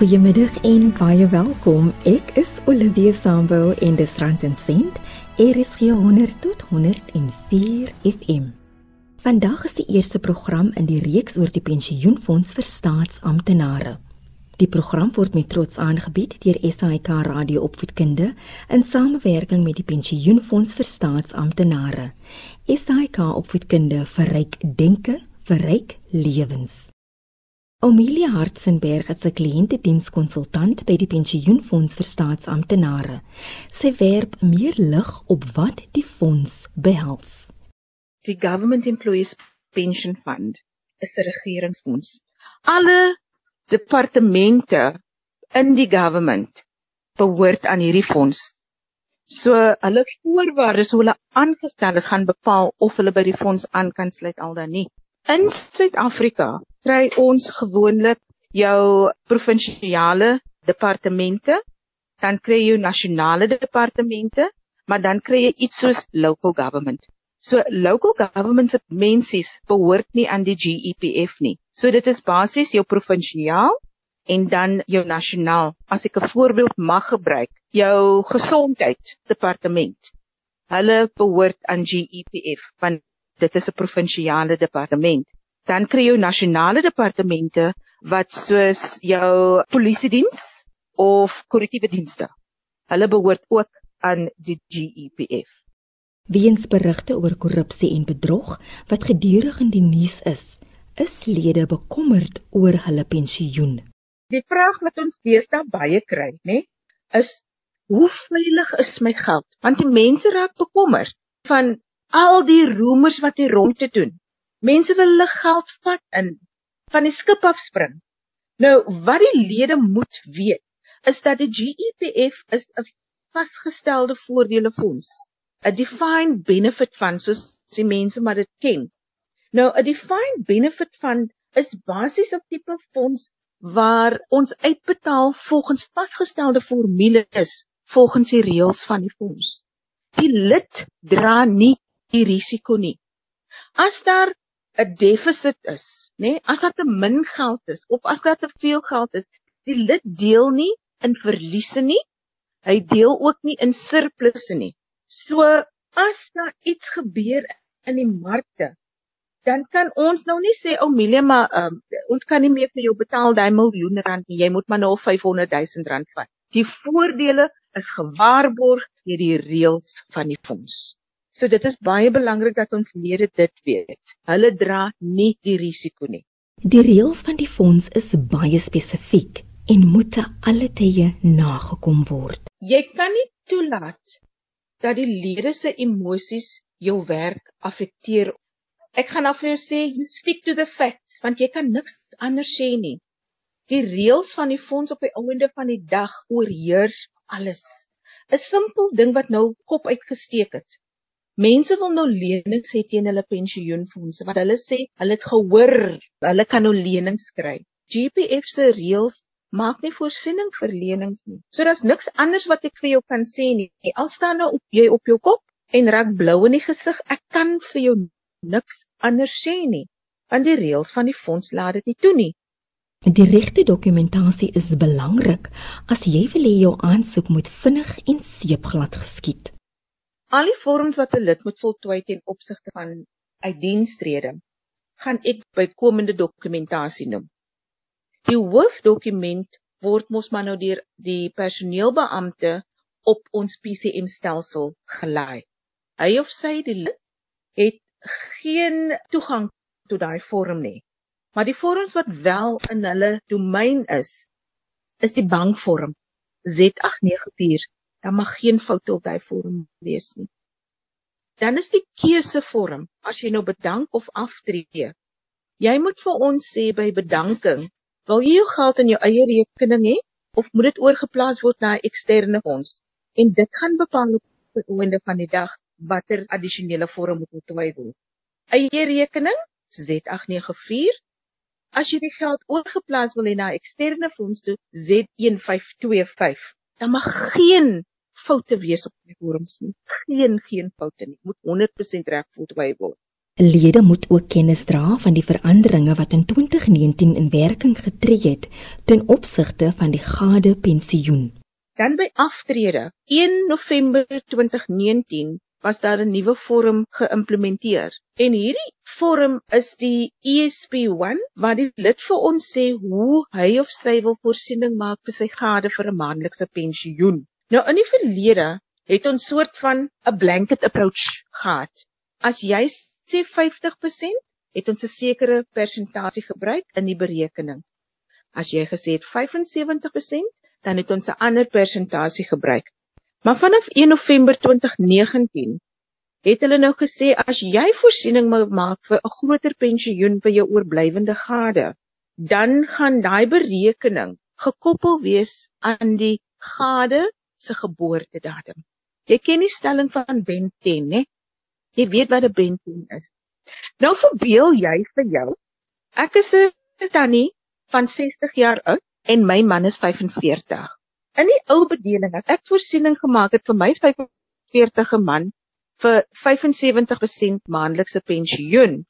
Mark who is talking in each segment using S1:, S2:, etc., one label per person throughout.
S1: Goeiemiddag en baie welkom. Ek is Olivia Sambu en dis Rand en Sent. Is 100 tot 104 FM. Vandag is die eerste program in die reeks oor die pensioenfonds vir staatsamptenare. Die program word met trots aangebied deur SAK Radio Opvoedkunde in samewerking met die Pensioenfonds vir Staatsamptenare. SAK Opvoedkunde verryk denke, verryk lewens. Amelia Hartzenberg is 'n kliëntedienskonsultant by die Pensioenfonds vir Staatsamptenare. Sy werp meer lig op wat die fonds behels.
S2: Die Government Employees Pension Fund is 'n regeringsfonds. Alle departemente in die government behoort aan hierdie fonds. So hulle voorwaardes hoe hulle aangestel is gaan bepaal of hulle by die fonds aan kan sluit al dan nie. In Suid-Afrika kry ons gewoonlik jou provinsiale departemente, dan kry jy nasionale departemente, maar dan kry jy iets soos local government. So local government se mensies behoort nie aan die GEPF nie. So dit is basies jou provinsiaal en dan jou nasionaal. As ek 'n voorbeeld mag gebruik, jou gesondheid departement. Hulle behoort aan GEPF want dit is 'n provinsiale departement dan kry jy nasionale departemente wat soos jou polisie diens of korrektiewe dienste. Hulle behoort ook aan die GEPF.
S1: Weens berigte oor korrupsie en bedrog wat gedurig in die nuus is, is lede bekommerd oor hulle pensioen.
S2: Die vraag wat ons deesdae baie kry, nê, is hoe veilig is my geld? Want die mense raak bekommerd van al die roemers wat hier rond te doen. Mense wil hulle geld vat in van die skip afspring. Nou wat die lede moet weet is dat die GEPF is 'n vasgestelde voordele fonds, 'n defined benefit fund soos die mense maar dit ken. Nou 'n defined benefit fund is basies 'n tipe fonds waar ons uitbetaal volgens vasgestelde formules volgens die reëls van die fonds. Die lid dra nie die risiko nie. As daar 'n defisit is, nê? Nee? As daar te min geld is of as daar te veel geld is, die lid deel nie in verliese nie. Hy deel ook nie in surplusse nie. So as daar iets gebeur in die markte, dan kan ons nou nie sê ou oh, Milie maar um, ons kan nie meer vir jou betaal daai miljoen rand nie. Jy moet maar nou 500 000 rand vat. Die voordele is gewaarborg deur die reëls van die fonds. So dit is baie belangrik dat ons lede dit weet. Hulle dra nie die risiko nie.
S1: Die reëls van die fonds is baie spesifiek en moet alle tye nagekom word.
S2: Jy kan nie toelaat dat die lede se emosies jou werk affekteer. Ek gaan af vir jou sê, stick to the facts want jy kan niks anders sê nie. Die reëls van die fonds op die einde van die dag oorheers alles. 'n Simpel ding wat nou kop uitgesteek het. Mense wil nou lenings hê teen hulle pensioenfondse wat hulle sê hulle het gehoor hulle kan nou lenings kry. GPF se reëls maak nie voorsiening vir lenings nie. So daar's niks anders wat ek vir jou kan sê nie. Al staan nou op jy op jou kop en raak blou in die gesig, ek kan vir jou niks anders sê nie. Want die reëls van die fonds laat dit nie toe nie.
S1: Die regte dokumentasie is belangrik as jy wil hê jou aansoek moet vinnig en seepglad geskied.
S2: Al die vorms wat 'n lid moet voltooi ten opsigte van uitdienstrede, gaan ek bykomende dokumentasie noem. Die hoofdokument word mos maar nou deur die personeelbeampte op ons PCM stelsel gelaai. Hy of sy die lid het geen toegang tot daai vorm nie. Maar die vorms wat wel in hulle domein is, is die bankvorm Z894 dan mag geen foute op daai vorm wees nie. Dan is die keusevorm as jy nou bedank of aftree. Jy moet vir ons sê by bedanking, wil jy jou geld in jou eie rekening hê of moet dit oorgeplaas word na 'n eksterne fonds? En dit gaan bepaal op die einde van die dag watter addisionele vorm moet ontwy word. Eie rekening Z894 As jy die geld oorgeplaas wil hê na eksterne fonds toe Z1525, dan mag geen foute wees op die forums nie. Geen geen foute nie. Moet 100% reg voltooi word.
S1: Lede moet ook kennis dra van die veranderinge wat in 2019 in werking getree het ten opsigte van die gade pensioen.
S2: Dan by aftrede 1 November 2019 was daar 'n nuwe vorm geïmplementeer. En hierdie vorm is die ESP1 wat die lid vir ons sê hoe hy of sy wil voorsiening maak vir sy gade vir 'n maandelikse pensioen. Nou in die verlede het ons soort van 'n blanket approach gehad. As jy sê 50%, het ons 'n sekere persentasie gebruik in die berekening. As jy gesê het 75%, dan het ons 'n ander persentasie gebruik. Maar vanaf 1 November 2019 het hulle nou gesê as jy voorsiening maak vir 'n groter pensioen vir jou oorblywende gade, dan gaan daai berekening gekoppel wees aan die gade se geboortedatum. Jy ken die stelling van Ben 10, né? Jy weet wat 'n benteen is. Nou verbeel jy vir jou. Ek is 'n tannie van 60 jaar oud en my man is 45. In die ou bedeling het ek voorsiening gemaak het vir my 45e man vir 75% maandelikse pensioen.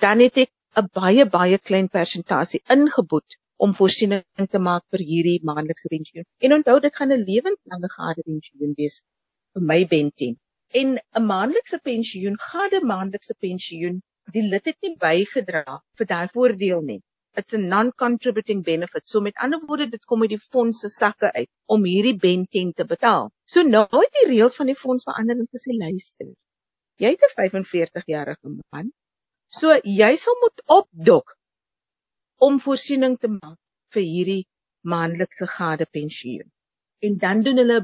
S2: Dan het ek 'n baie baie klein persentasie ingeboet om voorsiening te maak vir hierdie maandelikse pensioen. En onthou dit gaan 'n lewenslange gade pensioen wees vir my benteen. En 'n maandelikse pensioen, gade maandelikse pensioen, die lid het nie bygedra vir daai voordeel nie. It's a non-contributing benefit. So met ander woorde, dit kom uit die fonds se sakke uit om hierdie benten te betaal. So nou het die reëls van die fonds verander en gesê luister. Jy het 'n 45-jarige man. So jy sal moet opdok om voorsiening te maak vir hierdie maandelikse gade pensioen. En dan doen hulle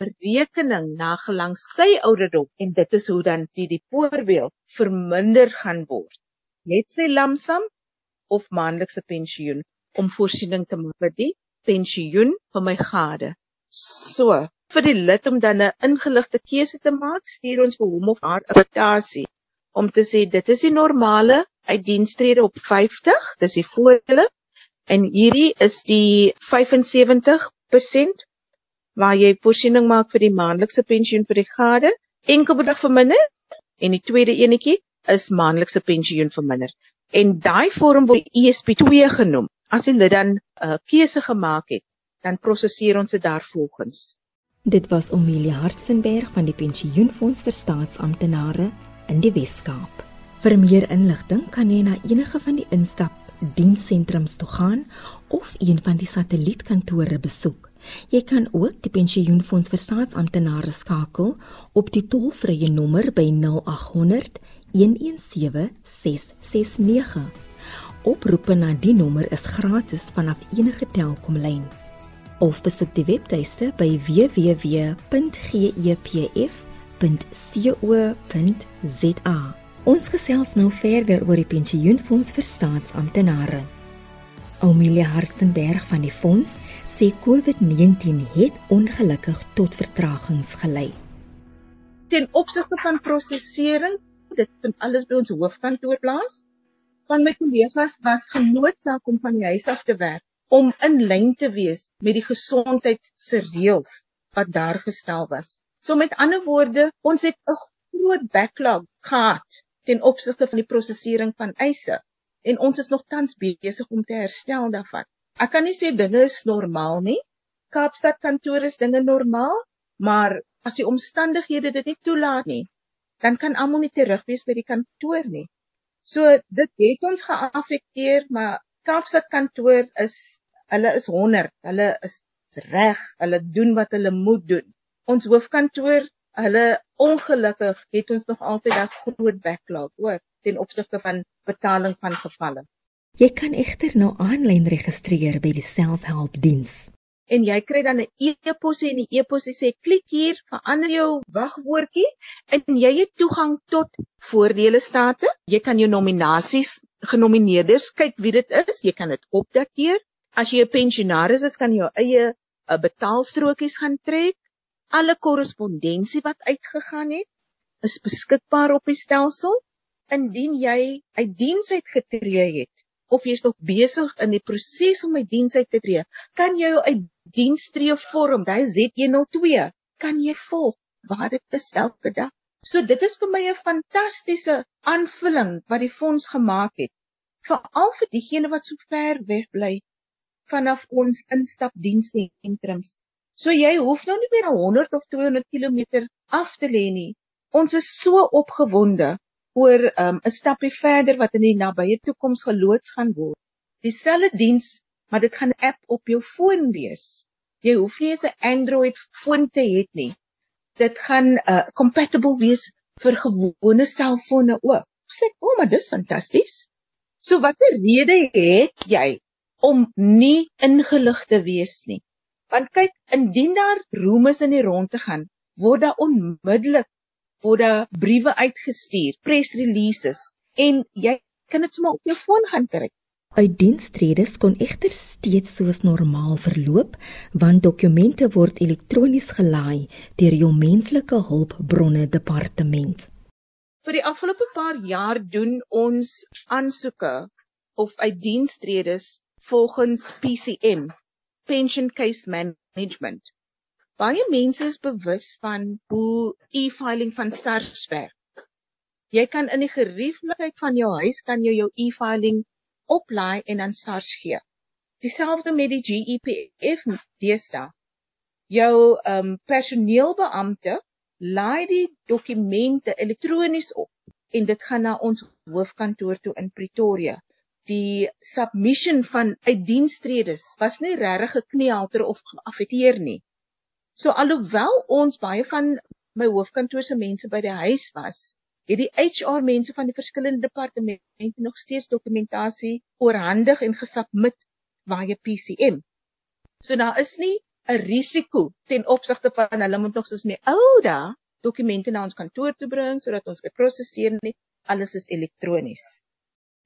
S2: berekening na gelang sy ouderdom en dit is hoe dan die voorbeeld verminder gaan word. Net sy lamsam of maandelikse pensioen om voorsiening te maak vir die pensioen vir my gade. So, vir die lid om dan 'n ingeligte keuse te maak, stuur ons vir hom of haar 'n kwotasie om te sê dit is die normale uitdienstrede op 50, dis die voordele en hierdie is die 75% waar jy voorsiening maak vir die maandelikse pensioen vir die gade, enkel bedrag verminder en die tweede enetjie is maandelikse pensioen verminder. En daai vorm word ESP2 genoem. As jy dit dan 'n uh, keuse gemaak het, dan prosesseer ons dit daarvolgens.
S1: Dit was Omelia Hartzenberg van die Pensioenfonds vir Staatsamptenare in die Wes-Kaap. Vir meer inligting kan jy na enige van die instap dienssentrums toe gaan of een van die satellietkantore besoek. Jy kan ook die pensioenfonds vir staatsamptenare skakel op die tollvrye nommer by 0800 117 669. Oproepe na die nommer is gratis vanaf enige Telkomlyn. Of besoek die webtuiste by www.gepf.co.za. Ons gesels nou verder oor die pensioenfonds vir staatsamptenare. Amelia Harsenberg van die fonds sê COVID-19 het ongelukkig tot vertragings gelei.
S2: Ten opsigte van prosesering, dit vind alles by ons hoofkantoor plaas. Van my kollegas was genoodsaak om van die huis af te werk om in lyn te wees met die gesondheid se reëls wat daar gestel was. So met ander woorde, ons het 'n groot backlog gehad ten opsigte van die prosesering van eise en ons is nog tans besig om te herstel daarvan. Ek kan nie sê dinge is normaal nie. Kaapstad kantoor is dinge normaal, maar as die omstandighede dit nie toelaat nie, dan kan almal nie terug wees by die kantoor nie. So dit het ons geaffekteer, maar Kaapstad kantoor is hulle is 100. Hulle is reg. Hulle doen wat hulle moet doen. Ons hoofkantoor, hulle ongelukkig het ons nog altyd 'n groot backlog, hoor ten opsigte van betaling van gevalle.
S1: Jy kan egter nou aanlyn registreer by die selfhelpdiens.
S2: En jy kry dan 'n e-pos en die e-pos sê klik hier, verander jou wagwoordjie en jy het toegang tot voordele state. Jy kan jou nominasies, genomineerdes kyk wie dit is, jy kan dit opdateer. As jy 'n pensionaris is, kan jy jou eie eh, betaalstrokies gaan trek. Alle korrespondensie wat uitgegaan het, is beskikbaar op die stelsel indien jy uit diens uitgetree het of jy is nog besig in die proses om uit diens uit te tree, kan jy uit diens tree vorm, daai Z102, kan jy volg waar dit is elke dag. So dit is vir my 'n fantastiese aanvulling wat die fonds gemaak het. Veral vir diegene wat so ver weg bly vanaf ons instapdienssentrums. So jy hoef nou nie meer 100 of 200 km af te lê nie. Ons is so opgewonde oor 'n um, stapie verder wat in die nabye toekoms geloods gaan word. Dieselfde diens, maar dit gaan 'n app op jou foon wees. Jy hoef nie eens 'n Android foon te hê nie. Dit gaan uh, compatible wees vir gewone selfone ook. Sê, "O, oh, maar dis fantasties." So watter rede het jy om nie ingelig te wees nie? Want kyk, indien daar roemes in die rond te gaan, word daar onmiddellik word daar briewe uitgestuur, press releases en jy kan dit sommer op jou foon gaan kry.
S1: Uitdienstredes kon egter steeds soos normaal verloop, want dokumente word elektronies gelaai deur jou menslike hulpbronne departement.
S2: Vir die afgelope paar jaar doen ons aansoeke of uitdienstredes volgens PCM, Pension Case Management. Baie mense is bewus van hoe e-filing van SARS werk. Jy kan in die gerieflikheid van jou huis kan jy jou e-filing oplaai en aan SARS gee. Dieselfde met die GEPF deesdae. Jou ehm um, personeelbeampte laai die dokumente elektronies op en dit gaan na ons hoofkantoor toe in Pretoria. Die submission van uitdienstredes was nie regtig gekneelter of geaffekteer nie. So alhoewel ons baie van my hoofkantoor se mense by die huis was, het die HR mense van die verskillende departemente nog steeds dokumentasie oorhandig en gesubmit via PCM. So daar is nie 'n risiko ten opsigte van hulle moet nog soos in die ou dae dokumente na ons kantoor toe bring sodat ons dit prosesseer nie. Alles is elektronies.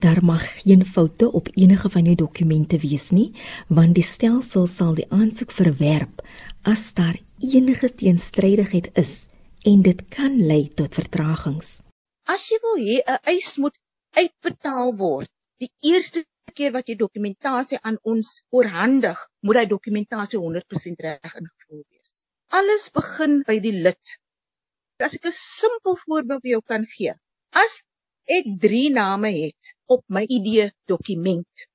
S1: Daar mag geen foute op enige van jou dokumente wees nie, want die stelsel sal die aansoek verwerp as daar enige teenstrydigheid is en dit kan lei tot vertragings.
S2: As jy wil hê 'n eis moet uitbetaal word, die eerste keer wat jy dokumentasie aan ons oorhandig, moet daai dokumentasie 100% reg ingevul wees. Alles begin by die lid. As ek 'n simpel voorbeeld vir jou kan gee. As ek 3 name het op my ID dokument,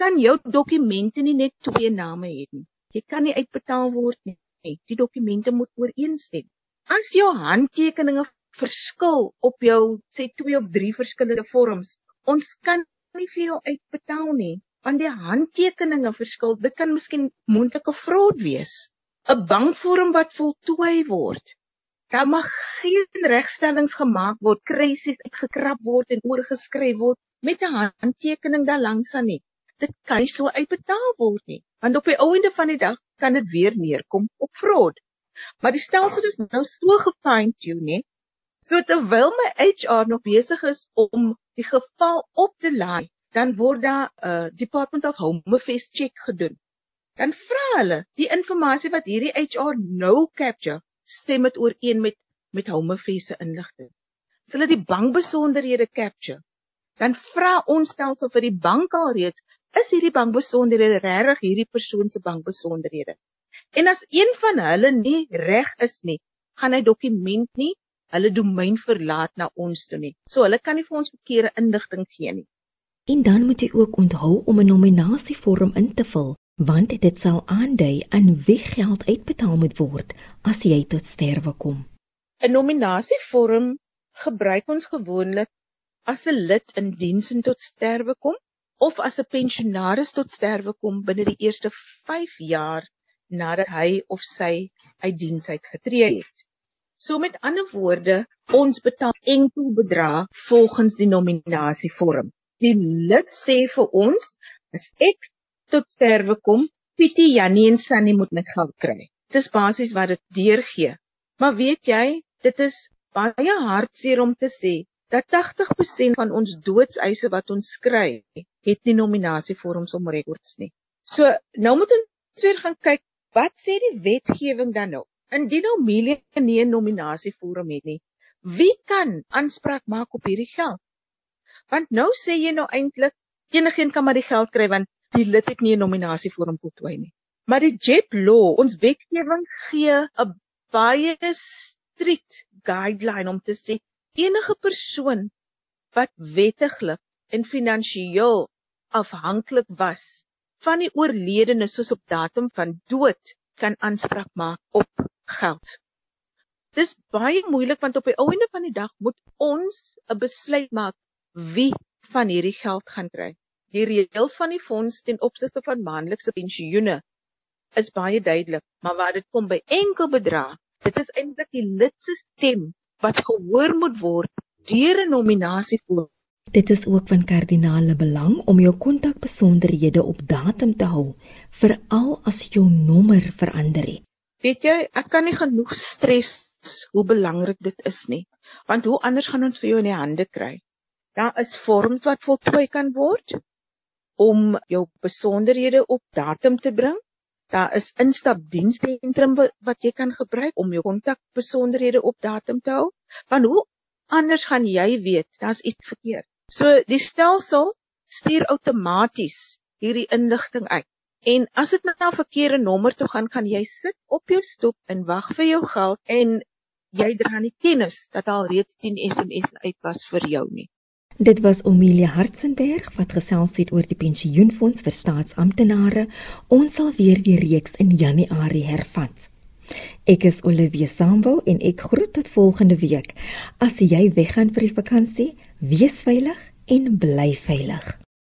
S2: kan jou dokumente nie net twee name hê nie. Jy kan nie uitbetaal word nie. Die dokumente moet ooreenstem. As jou handtekeninge verskil op jou sê twee of drie verskillende vorms. Ons kan nie vir jou uitbetaal nie want die handtekeninge verskil. Dit kan miskien moontlike fraud wees. 'n Bankvorm wat voltooi word. Daar mag geen regstellings gemaak word, krisis uitgekrap word en oorgeskryf word met 'n handtekening daar langs aan nie. Dit kan nie so uitbetaal word nie, want op die ou einde van die dag kan dit weer neerkom op fraud. Maar die stelsel is nou so gefine tune, nee, So terwyl my HR nog besig is om die geval op te laai, dan word daar 'n uh, Department of Home Affairs check gedoen. Dan vra hulle die inligting wat hierdie HR nou capture, stem dit ooreen met met Home Affairs se inligting. As hulle die bankbesonderhede capture, dan vra ons stelsel vir die bank alreeds, is hierdie bankbesonderhede regtig hierdie persoon se bankbesonderhede? En as een van hulle nie reg is nie, gaan hy dokument nie hulle domein verlaat na ons toe nie. So hulle kan nie vir ons verkeerde inligting gee nie.
S1: En dan moet jy ook onthou om 'n nominasievorm in te vul, want dit sal aandui aan wie geld uitbetaal moet word as jy tot sterwe kom.
S2: 'n Nominasievorm gebruik ons gewoonlik as 'n lid in diens en tot sterwe kom of as 'n pensionaris tot sterwe kom binne die eerste 5 jaar nadat hy of sy uit diens uitgetree het. So met ander woorde, ons betaal enkel bedrag volgens die nominasievorm. Die lid sê vir ons, as ek tot sterwe kom, Pietie, Jannie en Sannie moet my geld kry. Dis basies wat dit deurgee. Maar weet jy, dit is baie hartseer om te sê dat 80% van ons doodseise wat ons skryf, het nie nominasievorms om rekords nie. So, nou moet ons weer gaan kyk, wat sê die wetgewing dan nou? Indien nou Amelia nie 'n nominasievorm het nie, wie kan aanspraak maak op hierdie geld? Want nou sê jy nou eintlik enigiemand kan maar die geld kry want die lid het nie 'n nominasievorm voltooi nie. Maar die JEP law, ons wetgewing gee 'n baie strikt guideline om te sê enige persoon wat wettiglik en finansiëel afhanklik was van die oorledene soos op datum van dood kan aanspraak maak op geld. Dis baie moeilik want op die einde van die dag moet ons 'n besluit maak wie van hierdie geld gaan kry. Die reëls van die fonds ten opsigte van maandelikse pensioene is baie duidelik, maar waar dit kom by enkel bedrag, dit is eintlik die lid se stem wat gehoor moet word deur 'n nominasie voor.
S1: Dit is ook van kardinale belang om jou kontakbesonderhede op datum te hou, veral as jou nommer verander het.
S2: Weet jy, ek kan nie genoeg stres hoe belangrik dit is nie, want hoe anders gaan ons vir jou in die hande kry? Daar is vorms wat voltooi kan word om jou besonderhede op datum te bring. Daar is instapdienssentrum wat jy kan gebruik om jou kontakbesonderhede op datum te hou. Want hoe anders gaan jy weet daar's iets verkeerd. So die stelsel stuur outomaties hierdie inligting uit. En as dit nou na 'n verkeerde nommer toe gaan, kan jy sit op jou stoep en wag vir jou geld en jy dra nie kennis dat al reeds 10 SMS uit was vir jou nie.
S1: Dit was Omelia Hartzenberg wat gesels het oor die pensioenfonds vir staatsamptenare. Ons sal weer die reeks in Januarie hervat. Ek is Olivia Sambo en ek groet tot volgende week. As jy weggaan vir die vakansie, wees veilig en bly veilig.